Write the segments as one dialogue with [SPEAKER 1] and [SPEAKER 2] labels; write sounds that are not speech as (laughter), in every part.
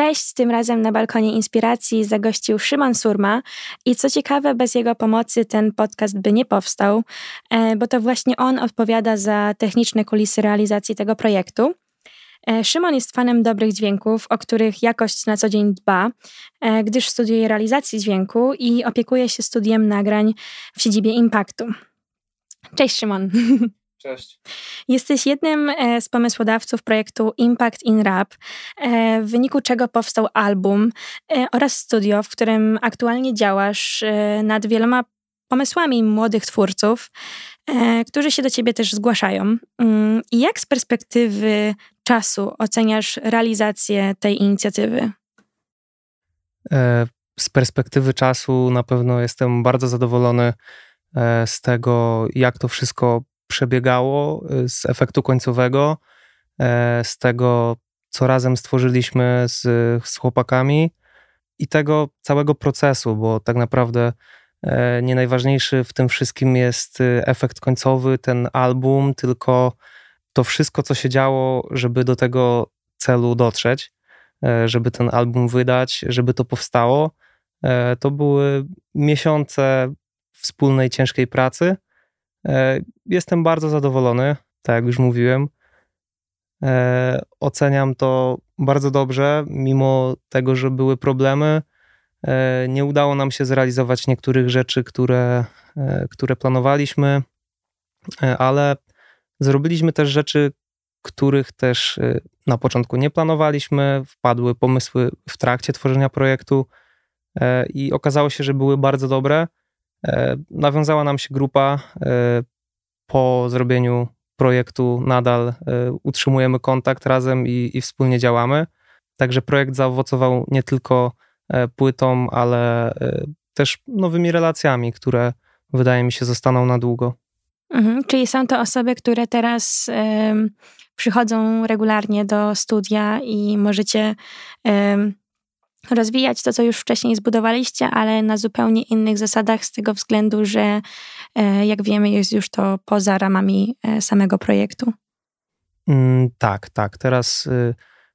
[SPEAKER 1] Cześć, tym razem na balkonie inspiracji zagościł Szymon Surma i co ciekawe, bez jego pomocy ten podcast by nie powstał, e, bo to właśnie on odpowiada za techniczne kulisy realizacji tego projektu. E, Szymon jest fanem dobrych dźwięków, o których jakość na co dzień dba, e, gdyż studiuje realizacji dźwięku i opiekuje się studiem nagrań w siedzibie Impactu. Cześć Szymon. (laughs)
[SPEAKER 2] Cześć.
[SPEAKER 1] Jesteś jednym e, z pomysłodawców projektu Impact in Rap, e, w wyniku czego powstał album e, oraz studio, w którym aktualnie działasz nad wieloma pomysłami młodych twórców, którzy się do ciebie też zgłaszają. Mm, I jak z perspektywy czasu oceniasz realizację tej inicjatywy?
[SPEAKER 2] Z perspektywy czasu na pewno jestem bardzo zadowolony z tego, jak to wszystko przebiegało y, z efektu końcowego, e, z tego, co razem stworzyliśmy z, z chłopakami i tego całego procesu, bo tak naprawdę e, nie najważniejszy w tym wszystkim jest y, efekt końcowy, ten album, tylko to wszystko, co się działo, żeby do tego celu dotrzeć, e, żeby ten album wydać, żeby to powstało. To były miesiące wspólnej ciężkiej pracy jestem bardzo zadowolony, tak jak już mówiłem. E, oceniam to bardzo dobrze, mimo tego, że były problemy. E, nie udało nam się zrealizować niektórych rzeczy, które, które planowaliśmy, ale zrobiliśmy też rzeczy, których też na początku nie planowaliśmy. Wpadły pomysły w trakcie tworzenia projektu i okazało się, że były bardzo dobre. E, nawiązała nam się grupa. E, po zrobieniu projektu nadal e, utrzymujemy kontakt razem i, i wspólnie działamy. Także projekt zaowocował nie tylko płytą, ale też nowymi relacjami, które wydaje mi się zostaną na długo.
[SPEAKER 1] Mhm, czyli są to osoby, które teraz y, przychodzą regularnie do studia i możecie y, rozwijać to, co już wcześniej zbudowaliście, ale na zupełnie innych zasadach, z tego względu, że e, jak wiemy, jest już to poza ramami e, samego projektu.
[SPEAKER 2] Mm, tak, tak. Teraz y,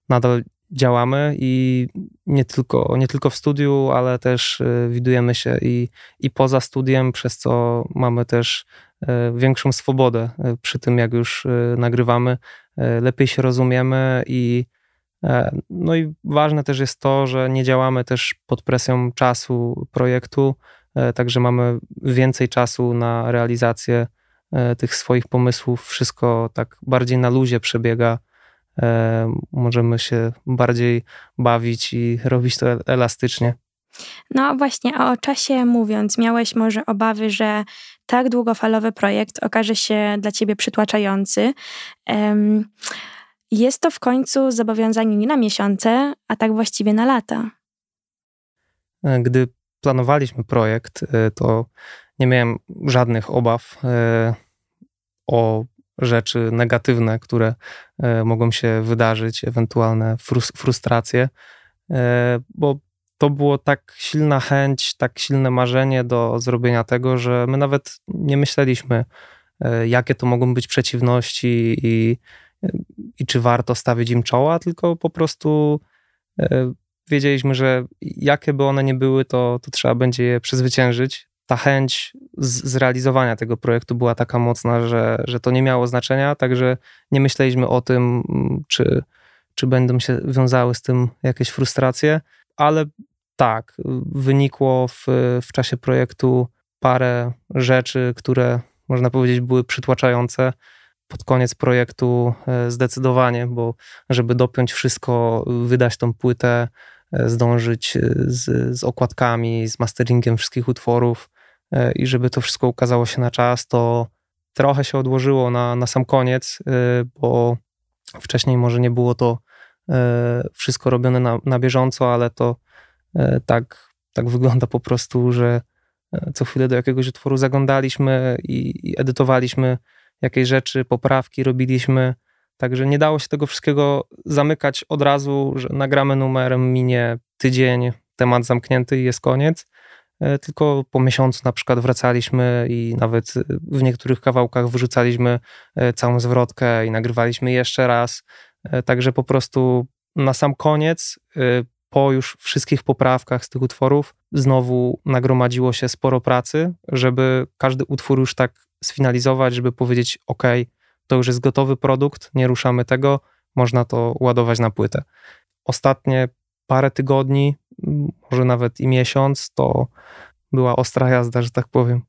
[SPEAKER 2] nadal działamy i nie tylko, nie tylko w studiu, ale też y, widujemy się i, i poza studiem, przez co mamy też e, większą swobodę przy tym, jak już y, nagrywamy. Lepiej się rozumiemy i no i ważne też jest to, że nie działamy też pod presją czasu projektu, e, także mamy więcej czasu na realizację e, tych swoich pomysłów. Wszystko tak bardziej na luzie przebiega. Możemy się bardziej bawić i robić to elastycznie.
[SPEAKER 1] No właśnie, a o czasie mówiąc, miałeś może obawy, że tak długofalowy projekt okaże się dla ciebie przytłaczający. Um, jest to w końcu zobowiązanie nie na miesiące, a tak właściwie na lata.
[SPEAKER 2] E, gdy planowaliśmy projekt, e, to nie miałem żadnych obaw e, o rzeczy negatywne, które mogą się wydarzyć, ewentualne frustracje, bo to było tak silna chęć, tak silne marzenie do zrobienia tego, że my nawet nie myśleliśmy, jakie to mogą być przeciwności i i czy warto stawić im czoła, tylko po prostu e, wiedzieliśmy, że jakie by one nie były, to, to trzeba będzie je przezwyciężyć. Ta chęć z, zrealizowania tego projektu była taka mocna, że, że to nie miało znaczenia, także nie myśleliśmy o tym, czy, czy będą się wiązały z tym jakieś frustracje, ale tak, wynikło w, w czasie projektu parę rzeczy, które można powiedzieć były przytłaczające pod koniec projektu e, zdecydowanie, bo żeby dopiąć wszystko, wydać tą płytę, e, zdążyć e, z, z okładkami, z masteringiem wszystkich utworów i żeby to wszystko ukazało się na czas, to trochę się odłożyło na, na sam koniec, bo wcześniej może nie było to wszystko robione na, na bieżąco, ale to tak, tak wygląda po prostu, że co chwilę do jakiegoś utworu zaglądaliśmy i, i edytowaliśmy jakieś rzeczy, poprawki robiliśmy. Także nie dało się tego wszystkiego zamykać od razu, że nagramy numer, minie tydzień, temat zamknięty i jest koniec. E, tylko po miesiącu na przykład wracaliśmy i nawet w niektórych kawałkach wyrzucaliśmy e, całą zwrotkę i nagrywaliśmy jeszcze raz. E, także po prostu na sam koniec po już wszystkich poprawkach z tych utworów znowu nagromadziło się sporo pracy, żeby każdy utwór już tak sfinalizować, żeby powiedzieć: OK, to już jest gotowy produkt, nie ruszamy tego, można to ładować na płytę. Ostatnie parę tygodni, może nawet i miesiąc, to była ostra jazda, że tak powiem.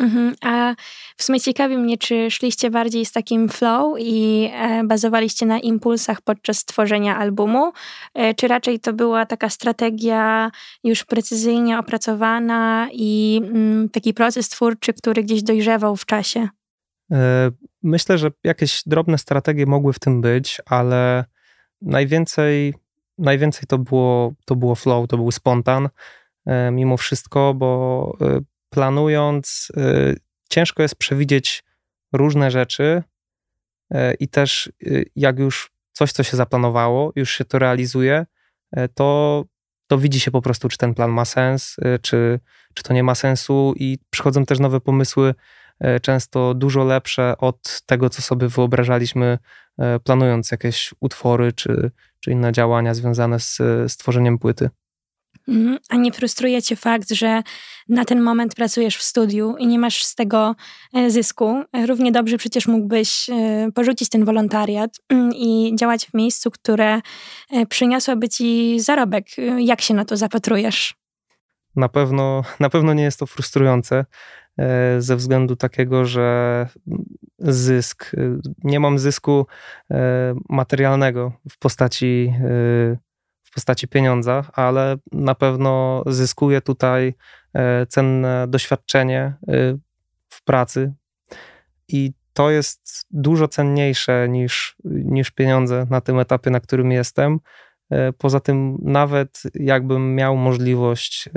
[SPEAKER 1] Mhm. A w sumie ciekawi mnie, czy szliście bardziej z takim flow i e, bazowaliście na impulsach podczas tworzenia albumu, e, czy raczej to była taka strategia już precyzyjnie opracowana i mm, taki proces twórczy, który gdzieś dojrzewał w czasie?
[SPEAKER 2] E, myślę, że jakieś drobne strategie mogły w tym być, ale najwięcej, najwięcej to, było, to było flow, to był spontan mimo wszystko, bo planując, y, ciężko jest przewidzieć różne rzeczy y, i też y, jak już coś, co się zaplanowało, już się to realizuje, to, to widzi się po prostu, czy ten plan ma sens, czy, czy to nie ma sensu i przychodzą też nowe pomysły, często dużo lepsze od tego, co sobie wyobrażaliśmy, planując jakieś utwory czy, czy inne działania związane z, z tworzeniem płyty.
[SPEAKER 1] Mhm. A nie frustruje cię fakt, że na ten moment pracujesz w studiu i nie masz z tego e, zysku? Równie dobrze przecież mógłbyś e, porzucić ten wolontariat mm, i działać w miejscu, które e, przyniosłoby ci zarobek. Jak się na to zapatrujesz?
[SPEAKER 2] Na pewno, na pewno nie jest to frustrujące ze względu takiego, że zysk, nie mam zysku materialnego w postaci postaci pieniądza, ale na pewno zyskuje tutaj e, cenne doświadczenie e, w pracy i to jest dużo cenniejsze niż, niż pieniądze na tym etapie, na którym jestem. E, poza tym, nawet jakbym miał możliwość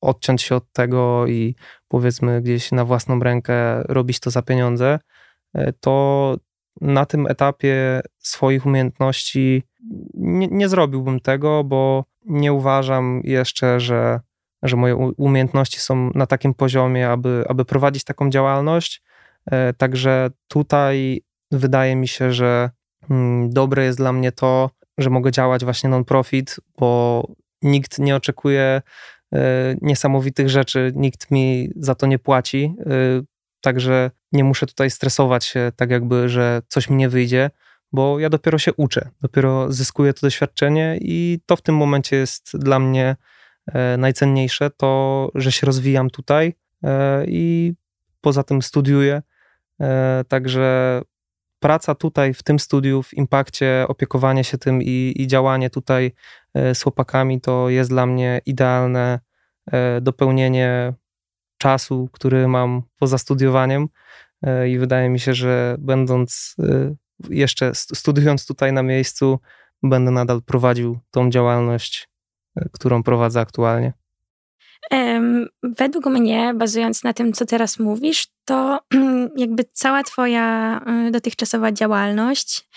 [SPEAKER 2] odciąć się od tego i powiedzmy gdzieś na własną rękę robić to za pieniądze, to na tym etapie swoich umiejętności nie, nie zrobiłbym tego, bo nie uważam jeszcze, że, że moje umiejętności są na takim poziomie, aby, aby prowadzić taką działalność. E, także tutaj wydaje mi się, że mm, dobre jest dla mnie to, że mogę działać właśnie non-profit, bo nikt nie oczekuje e, niesamowitych rzeczy, nikt mi za to nie płaci. E, także nie muszę tutaj stresować się, tak jakby, że coś mi nie wyjdzie bo ja dopiero się uczę, dopiero zyskuję to doświadczenie i to w tym momencie jest dla mnie e, najcenniejsze, to, że się rozwijam tutaj e, i poza tym studiuję. E, także praca tutaj w tym studiu, w impakcie, opiekowanie się tym i, i działanie tutaj z chłopakami to jest dla mnie idealne dopełnienie czasu, który mam poza studiowaniem. I wydaje mi się, że będąc jeszcze studiując tutaj na miejscu, będę nadal prowadził tą działalność, e, którą prowadzę aktualnie.
[SPEAKER 1] Według mnie, bazując na tym, co teraz mówisz, to (clears throat) jakby cała Twoja e, dotychczasowa działalność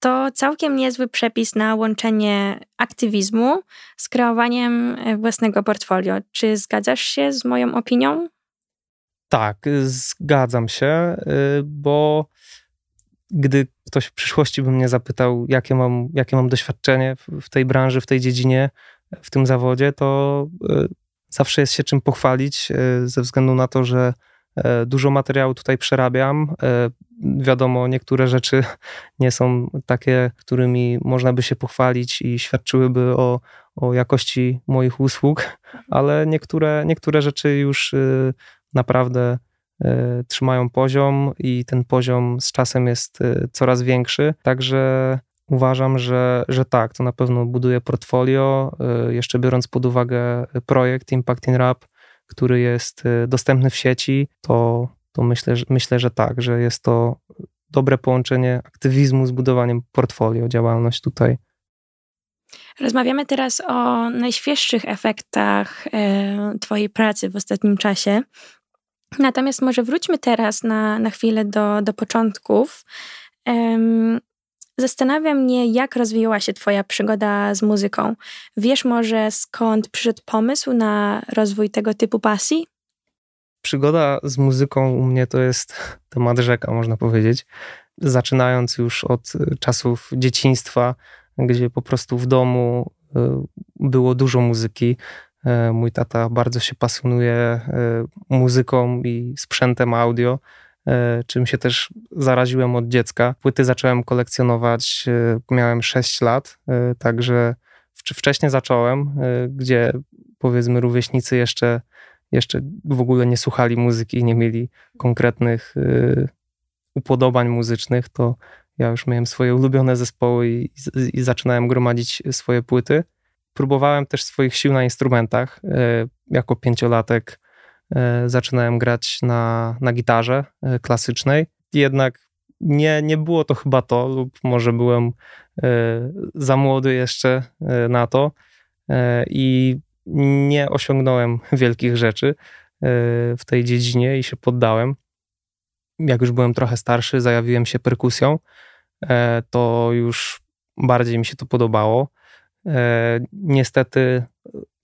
[SPEAKER 1] to całkiem niezły przepis na łączenie aktywizmu z kreowaniem e, własnego portfolio. Czy zgadzasz się z moją opinią?
[SPEAKER 2] Tak, zgadzam się, y, bo gdy ktoś w przyszłości by mnie zapytał, jakie mam, jakie mam doświadczenie w tej branży, w tej dziedzinie, w tym zawodzie, to e, zawsze jest się czym pochwalić, e, ze względu na to, że e, dużo materiału tutaj przerabiam. Wiadomo, niektóre rzeczy (laughs) nie są takie, którymi można by się pochwalić i świadczyłyby o, o jakości moich usług, ale niektóre, niektóre rzeczy już naprawdę trzymają poziom i ten poziom z czasem jest e, coraz większy. Także uważam, że, że tak, to na pewno buduje portfolio. E, jeszcze biorąc pod uwagę projekt Impact in Rap, który jest dostępny w sieci, to, to myślę, myślę, że tak, że jest to dobre połączenie aktywizmu z budowaniem portfolio, działalność tutaj.
[SPEAKER 1] Rozmawiamy teraz o najświeższych efektach Twojej pracy w ostatnim czasie. Natomiast może wróćmy teraz na, na chwilę do, do początków. Um, zastanawia mnie, jak rozwijała się Twoja przygoda z muzyką. Wiesz może skąd przyszedł pomysł na rozwój tego typu pasji?
[SPEAKER 2] Przygoda z muzyką u mnie to jest (laughs) temat rzeka, można powiedzieć. Zaczynając już od czasów dzieciństwa, gdzie po prostu w domu y, było dużo muzyki. Mój tata bardzo się pasjonuje muzyką i sprzętem audio, czym się też zaraziłem od dziecka. Płyty zacząłem kolekcjonować, miałem 6 lat, także wcześniej zacząłem, gdzie powiedzmy rówieśnicy jeszcze, jeszcze w ogóle nie słuchali muzyki i nie mieli konkretnych upodobań muzycznych, to ja już miałem swoje ulubione zespoły i, i, zaczynałem gromadzić swoje płyty. Próbowałem też swoich sił na instrumentach. E, jako pięciolatek e, zaczynałem grać na, na gitarze e, klasycznej. Jednak nie, nie było to chyba to, lub może byłem za młody jeszcze na to i nie osiągnąłem (laughs) wielkich rzeczy w tej dziedzinie i się poddałem jak już byłem trochę starszy, zajawiłem się perkusją, to już bardziej mi się to podobało. E, niestety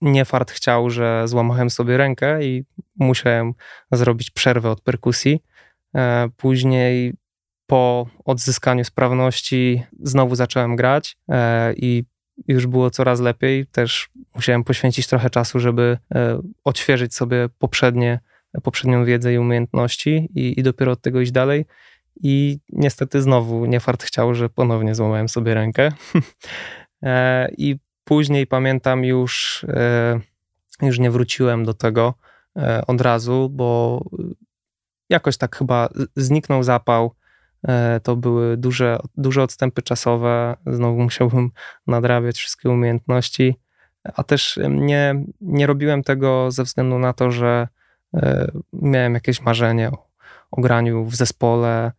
[SPEAKER 2] nie fart chciał, że złamałem sobie rękę i musiałem zrobić przerwę od perkusji. E, później po odzyskaniu sprawności znowu zacząłem grać i już było coraz lepiej. Też musiałem poświęcić trochę czasu, żeby odświeżyć sobie poprzednie poprzednią wiedzę i umiejętności i, i dopiero od tego iść dalej. I niestety znowu nie fart chciał, że ponownie złamałem sobie rękę. (laughs) E, I później pamiętam już, e, już nie wróciłem do tego e, od razu, bo jakoś tak chyba zniknął zapał. To były duże, duże odstępy czasowe. Znowu (laughs) musiałbym nadrabiać wszystkie umiejętności, a też nie, nie robiłem tego ze względu na to, że miałem jakieś marzenie o, o graniu w zespole,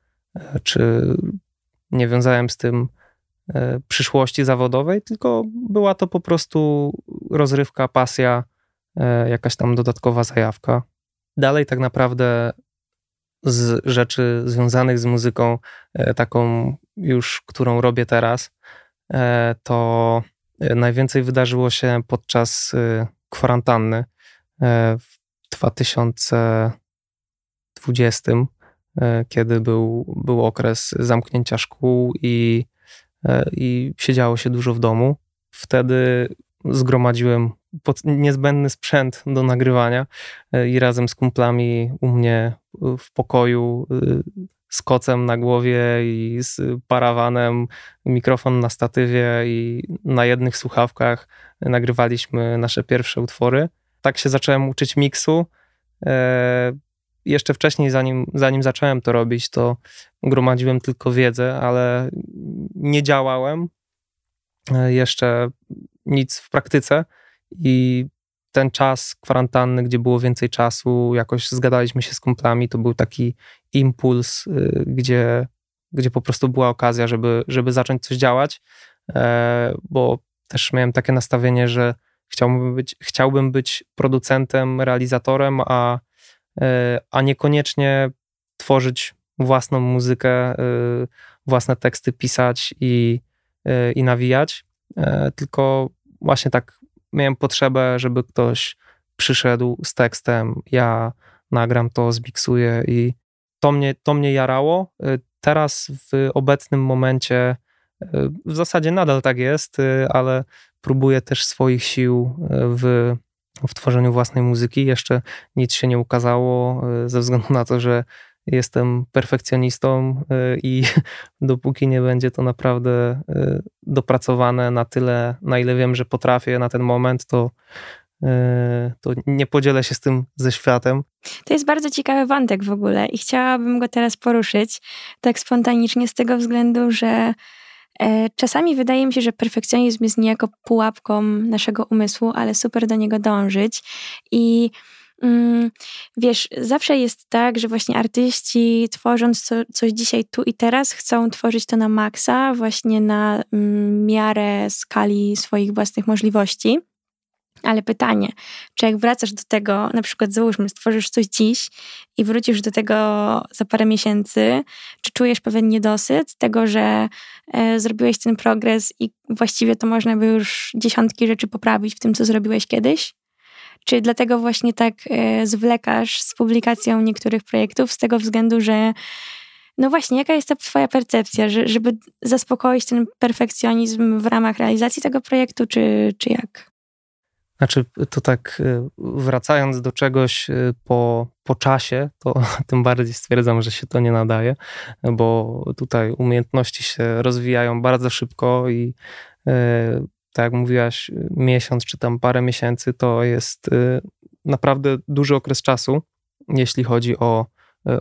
[SPEAKER 2] czy nie wiązałem z tym przyszłości zawodowej, tylko była to po prostu rozrywka, pasja, jakaś tam dodatkowa zajawka. Dalej tak naprawdę z rzeczy związanych z muzyką, taką już, którą robię teraz, to najwięcej wydarzyło się podczas kwarantanny. W 2020, e, kiedy był, był okres zamknięcia szkół i, e, i siedziało się dużo w domu. Wtedy zgromadziłem niezbędny sprzęt do nagrywania e, i razem z kumplami u mnie w pokoju z kocem na głowie i z parawanem, mikrofon na statywie i na jednych słuchawkach nagrywaliśmy nasze pierwsze utwory tak się zacząłem uczyć miksu. E, jeszcze wcześniej, zanim, zanim zacząłem to robić, to gromadziłem tylko wiedzę, ale nie działałem e, jeszcze nic w praktyce. I ten czas kwarantanny, gdzie było więcej czasu, jakoś zgadaliśmy się z kumplami, to był taki impuls, y, gdzie, gdzie po prostu była okazja, żeby, żeby zacząć coś działać, e, bo też miałem takie nastawienie, że Chciałbym być, chciałbym być producentem, realizatorem, a, e, a niekoniecznie tworzyć własną muzykę, e, własne teksty pisać i, e, i nawijać, tylko właśnie tak miałem potrzebę, żeby ktoś przyszedł z tekstem, ja nagram to, zmiksuję i to mnie, to mnie jarało. Teraz w obecnym momencie w zasadzie nadal tak jest, ale próbuję też swoich sił e, w, w tworzeniu własnej muzyki. Jeszcze nic się nie ukazało, e, ze względu na to, że jestem perfekcjonistą e, i (laughs) dopóki nie będzie to naprawdę dopracowane na tyle, na ile wiem, że potrafię na ten moment, to, to nie podzielę się z tym ze światem.
[SPEAKER 1] To jest bardzo ciekawy wątek w ogóle i chciałabym go teraz poruszyć tak spontanicznie z tego względu, że E, czasami wydaje mi się, że perfekcjonizm jest niejako pułapką naszego umysłu, ale super do niego dążyć. I mm, wiesz, zawsze jest tak, że właśnie artyści tworząc co, coś dzisiaj tu i teraz, chcą tworzyć to na maksa, właśnie na mm, miarę skali swoich własnych możliwości. Ale pytanie, czy jak wracasz do tego, na przykład załóżmy, stworzysz coś dziś i wrócisz do tego za parę miesięcy, czy czujesz pewien niedosyt tego, że e, zrobiłeś ten progres i właściwie to można by już dziesiątki rzeczy poprawić w tym, co zrobiłeś kiedyś? Czy dlatego właśnie tak e, zwlekasz z publikacją niektórych projektów z tego względu, że no właśnie, jaka jest ta twoja percepcja, że, żeby zaspokoić ten perfekcjonizm w ramach realizacji tego projektu, czy, czy jak?
[SPEAKER 2] Znaczy, to tak wracając do czegoś po, po czasie, to (laughs) tym bardziej stwierdzam, że się to nie nadaje, bo tutaj umiejętności się rozwijają bardzo szybko i tak jak mówiłaś, miesiąc czy tam parę miesięcy to jest naprawdę duży okres czasu, jeśli chodzi o,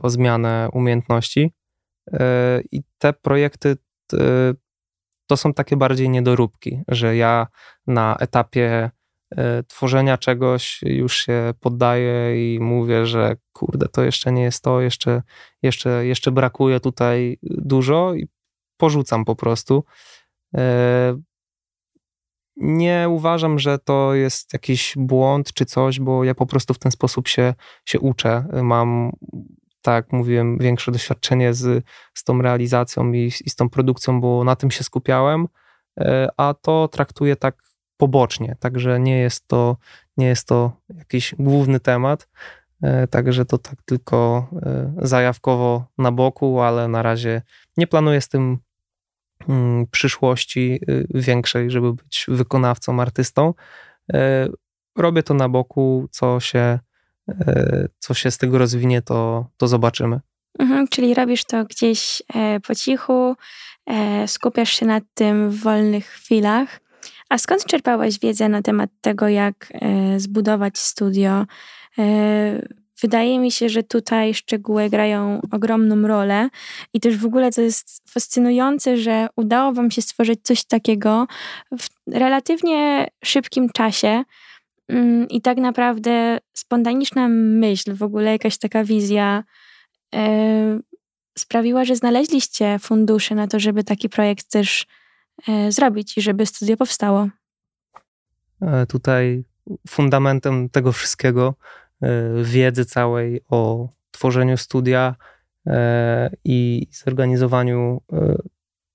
[SPEAKER 2] o zmianę umiejętności. I te projekty to są takie bardziej niedoróbki, że ja na etapie e, tworzenia czegoś już się poddaję i mówię, że kurde, to jeszcze nie jest to, jeszcze, jeszcze, jeszcze brakuje tutaj dużo i porzucam po prostu. E, nie uważam, że to jest jakiś błąd czy coś, bo ja po prostu w ten sposób się, się uczę. Mam tak mówiłem, większe doświadczenie z, z tą realizacją i, i z tą produkcją, bo na tym się skupiałem, e, a to traktuję tak pobocznie, także nie jest to, nie jest to jakiś główny temat, e, także to tak tylko e, zajawkowo na boku, ale na razie nie planuję z tym mm, przyszłości większej, żeby być wykonawcą, artystą. Robię to na boku, co się E, co się z tego rozwinie, to, to zobaczymy.
[SPEAKER 1] Mhm, czyli robisz to gdzieś e, po cichu, e, skupiasz się nad tym w wolnych chwilach. A skąd czerpałeś wiedzę na temat tego, jak zbudować studio? Wydaje mi się, że tutaj szczegóły grają ogromną rolę i też w ogóle to jest fascynujące, że udało Wam się stworzyć coś takiego w relatywnie szybkim czasie. Mm, I tak naprawdę spontaniczna myśl, w ogóle jakaś taka wizja e, sprawiła, że znaleźliście fundusze na to, żeby taki projekt też e, zrobić i żeby studio powstało.
[SPEAKER 2] E, tutaj fundamentem tego wszystkiego, wiedzy całej o tworzeniu studia i zorganizowaniu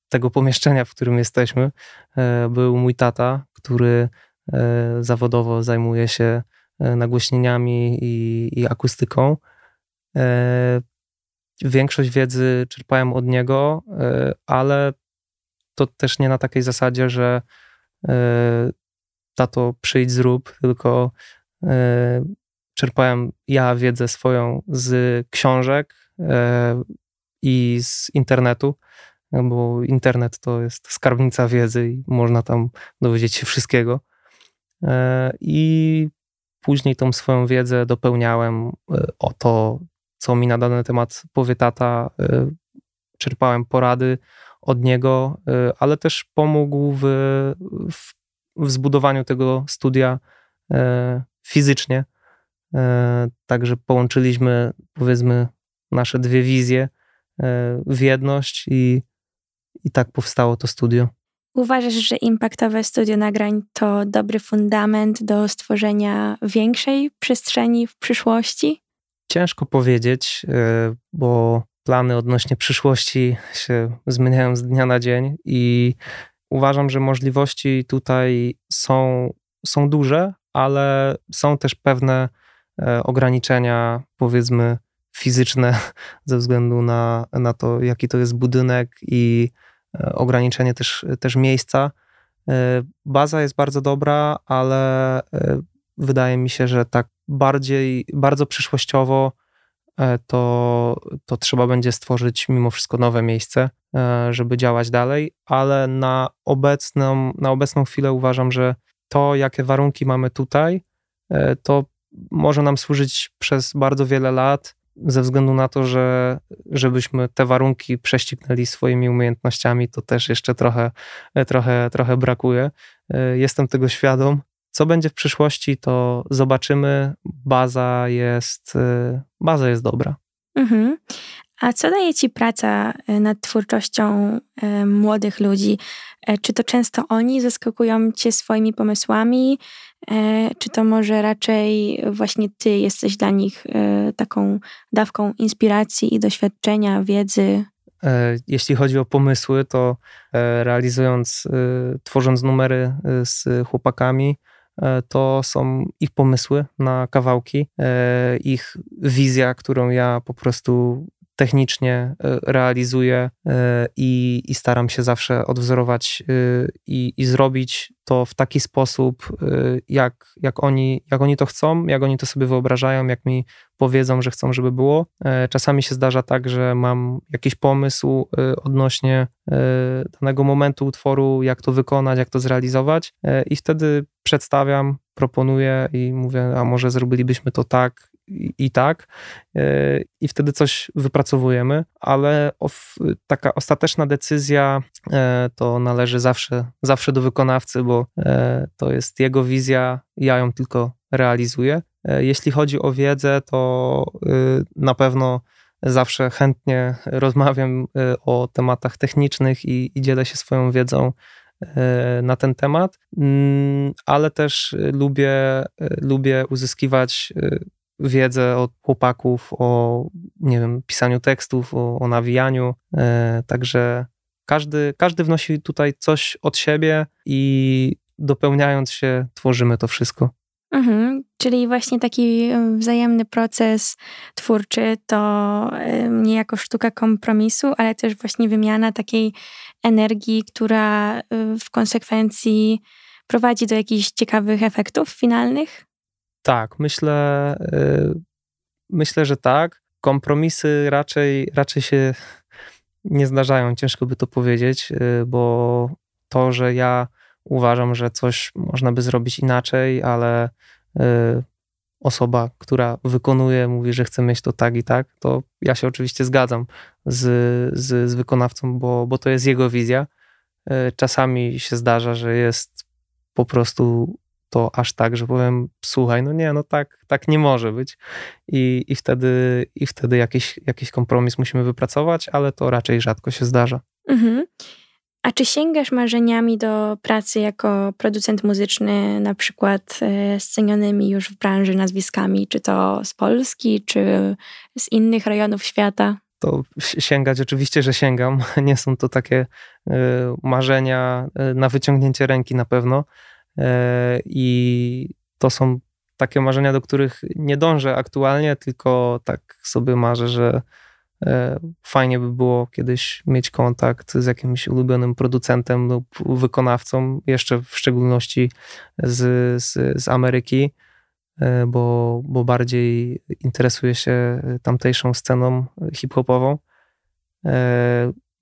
[SPEAKER 2] tego pomieszczenia, w którym jesteśmy, był mój tata, który E, zawodowo zajmuję się e, nagłośnieniami i, i akustyką. E, większość wiedzy czerpałem od niego, ale to też nie na takiej zasadzie, że tato przyjdź zrób, tylko czerpałem ja wiedzę swoją z książek i z internetu, bo internet to jest skarbnica wiedzy i można tam dowiedzieć się wszystkiego. I później tą swoją wiedzę dopełniałem o to, co mi na dany temat powie tata. Czerpałem porady od niego, ale też pomógł w, w, w zbudowaniu tego studia fizycznie. Także połączyliśmy, powiedzmy, nasze dwie wizje w jedność i, i tak powstało to studio.
[SPEAKER 1] Uważasz, że impaktowe studio nagrań to dobry fundament do stworzenia większej przestrzeni w przyszłości?
[SPEAKER 2] Ciężko powiedzieć, bo plany odnośnie przyszłości się zmieniają z dnia na dzień i uważam, że możliwości tutaj są, są duże, ale są też pewne e, ograniczenia, powiedzmy, fizyczne, (laughs) ze względu na, na to, jaki to jest budynek i E, ograniczenie też, też miejsca. E, baza jest bardzo dobra, ale wydaje mi się, że tak bardziej, bardzo przyszłościowo to, to trzeba będzie stworzyć mimo wszystko nowe miejsce, żeby działać dalej, ale na obecną, na obecną chwilę uważam, że to, jakie warunki mamy tutaj, to może nam służyć przez bardzo wiele lat ze względu na to, że żebyśmy te warunki prześcignęli swoimi umiejętnościami, to też jeszcze trochę, trochę, trochę brakuje. E, jestem tego świadom. Co będzie w przyszłości, to zobaczymy. Baza jest, e, baza jest dobra. Mhm.
[SPEAKER 1] A co daje ci praca e, nad twórczością młodych ludzi? Czy to często oni zaskakują cię swoimi pomysłami? E, czy to może raczej właśnie ty jesteś dla nich e, taką dawką inspiracji i doświadczenia, wiedzy?
[SPEAKER 2] E, jeśli chodzi o pomysły, to realizując, tworząc numery z chłopakami, to są ich pomysły na kawałki, ich wizja, którą ja po prostu technicznie realizuję i, i staram się zawsze odwzorować i, i zrobić to w taki sposób, jak, jak, oni, jak oni to chcą, jak oni to sobie wyobrażają, jak mi powiedzą, że chcą, żeby było. Czasami się zdarza tak, że mam jakiś pomysł odnośnie danego momentu utworu, jak to wykonać, jak to zrealizować, i wtedy przedstawiam, proponuję i mówię, a może zrobilibyśmy to tak i, tak, e, i wtedy coś wypracowujemy, ale taka ostateczna decyzja e, to należy zawsze, zawsze do wykonawcy, bo e, to jest jego wizja, ja ją tylko realizuję. Jeśli chodzi o wiedzę, to na pewno zawsze chętnie rozmawiam o tematach technicznych i, i dzielę się swoją wiedzą na ten temat, mm, ale też lubię, lubię uzyskiwać wiedzę od chłopaków o, nie wiem, pisaniu tekstów, o, o nawijaniu. E, także każdy, każdy wnosi tutaj coś od siebie i dopełniając się, tworzymy to wszystko.
[SPEAKER 1] Mhm, czyli właśnie taki wzajemny proces twórczy to nie jako sztuka kompromisu, ale też właśnie wymiana takiej energii, która w konsekwencji prowadzi do jakichś ciekawych efektów finalnych?
[SPEAKER 2] Tak, myślę, y, myślę, że tak. Kompromisy raczej, raczej się nie zdarzają, ciężko by to powiedzieć, y, bo to, że ja uważam, że coś można by zrobić inaczej, ale y, osoba, która wykonuje, mówi, że chce mieć to tak i tak, to ja się oczywiście zgadzam z, z, z wykonawcą, bo, bo to jest jego wizja. Czasami się zdarza, że jest po prostu to aż tak, że powiem, słuchaj, no nie, no tak, tak nie może być. I, i wtedy, i wtedy jakiś, jakiś kompromis musimy wypracować, ale to raczej rzadko się zdarza. Mhm.
[SPEAKER 1] A czy sięgasz marzeniami do pracy jako producent muzyczny, na przykład e, z cenionymi już w branży nazwiskami, czy to z Polski, czy z innych rejonów świata?
[SPEAKER 2] To sięgać oczywiście, że sięgam. (laughs) Nie są to takie e, marzenia e, na wyciągnięcie ręki na pewno I to są takie marzenia, do których nie dążę aktualnie, tylko tak sobie marzę, że e, fajnie by było kiedyś mieć kontakt z jakimś ulubionym producentem lub wykonawcą, jeszcze w szczególności z, z, z Ameryki, e, bo, bo bardziej interesuję się tamtejszą sceną hip-hopową.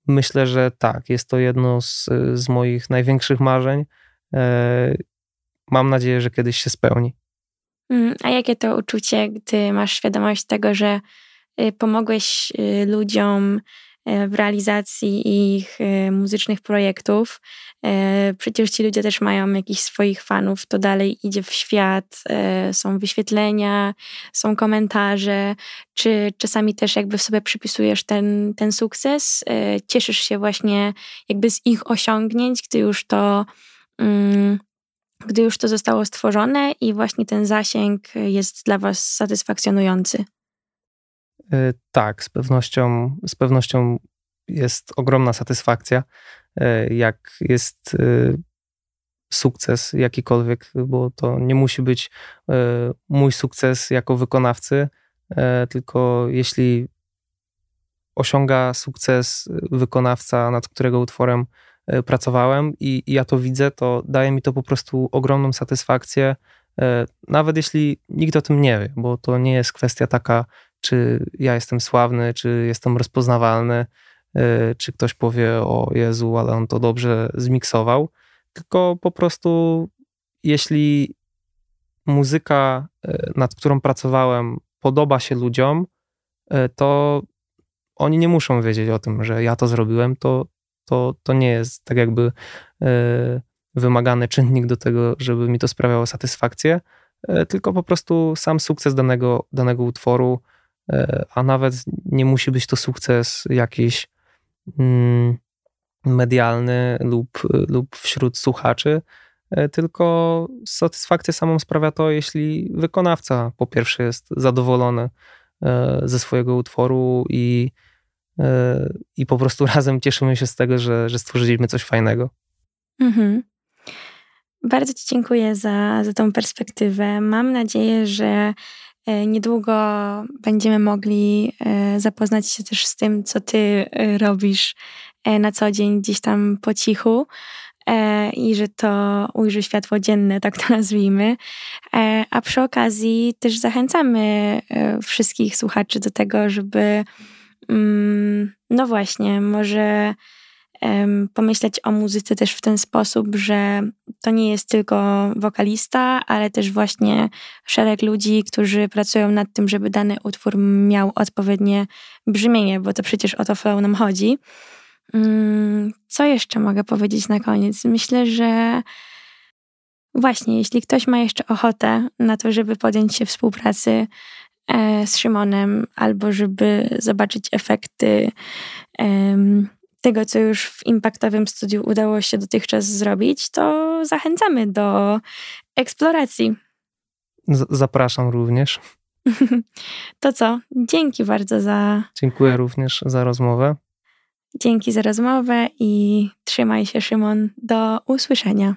[SPEAKER 2] Myślę, że tak, jest to jedno z, z moich największych marzeń. E, mam nadzieję, że kiedyś się spełni.
[SPEAKER 1] Mm, a jakie to uczucie, gdy masz świadomość tego, że y, pomogłeś y, ludziom y, w realizacji ich muzycznych projektów. Przecież ci ludzie też mają jakichś swoich fanów, to dalej idzie w świat, są wyświetlenia, są komentarze. Czy czasami też jakby w sobie przypisujesz ten, ten sukces? Cieszysz się właśnie jakby z ich osiągnięć, gdy już to gdy już to zostało stworzone i właśnie ten zasięg jest dla Was satysfakcjonujący?
[SPEAKER 2] E, tak, z pewnością, z pewnością jest ogromna satysfakcja, e, jak jest e, sukces jakikolwiek, bo to nie musi być mój sukces jako wykonawcy, tylko jeśli osiąga sukces wykonawca, nad którego utworem pracowałem i, i ja to widzę, to daje mi to po prostu ogromną satysfakcję, e, nawet jeśli nikt o tym nie wie, bo to nie jest kwestia taka, czy ja jestem sławny, czy jestem rozpoznawalny, e, czy ktoś powie, o Jezu, ale on to dobrze zmiksował, tylko po prostu jeśli muzyka, nad którą pracowałem, podoba się ludziom, to oni nie muszą wiedzieć o tym, że ja to zrobiłem, to, to, to nie jest tak jakby e, wymagany czynnik do tego, żeby mi to sprawiało satysfakcję, e, tylko po prostu sam sukces danego, danego utworu, e, a nawet nie musi być to sukces jakiś mm, medialny lub, lub wśród słuchaczy, tylko satysfakcję samą sprawia to, jeśli wykonawca po pierwsze jest zadowolony ze swojego utworu i i po prostu (laughs) razem cieszymy się z tego, że, że stworzyliśmy coś fajnego. Mhm.
[SPEAKER 1] Bardzo Ci dziękuję za, za tą perspektywę. Mam nadzieję, że E, niedługo będziemy mogli e, zapoznać się też z tym, co ty e, robisz na co dzień gdzieś tam po cichu i że to ujrzy światło dzienne, tak to (laughs) nazwijmy. A przy okazji też zachęcamy wszystkich słuchaczy do tego, żeby no właśnie, może pomyśleć o muzyce też w ten sposób, że to nie jest tylko wokalista, ale też właśnie szereg ludzi, którzy pracują nad tym, żeby dany utwór miał odpowiednie brzmienie, bo to przecież o to flow nam chodzi. Mm, co jeszcze mogę powiedzieć na koniec? Myślę, że właśnie, jeśli ktoś ma jeszcze ochotę na to, żeby podjąć się współpracy z Szymonem, albo żeby zobaczyć efekty tego, co już w impaktowym studiu udało się dotychczas zrobić, to zachęcamy do eksploracji.
[SPEAKER 2] Z zapraszam również. (laughs)
[SPEAKER 1] to co? Dzięki bardzo za.
[SPEAKER 2] Dziękuję również za rozmowę.
[SPEAKER 1] Dzięki za rozmowę i trzymaj się, Szymon. Do usłyszenia.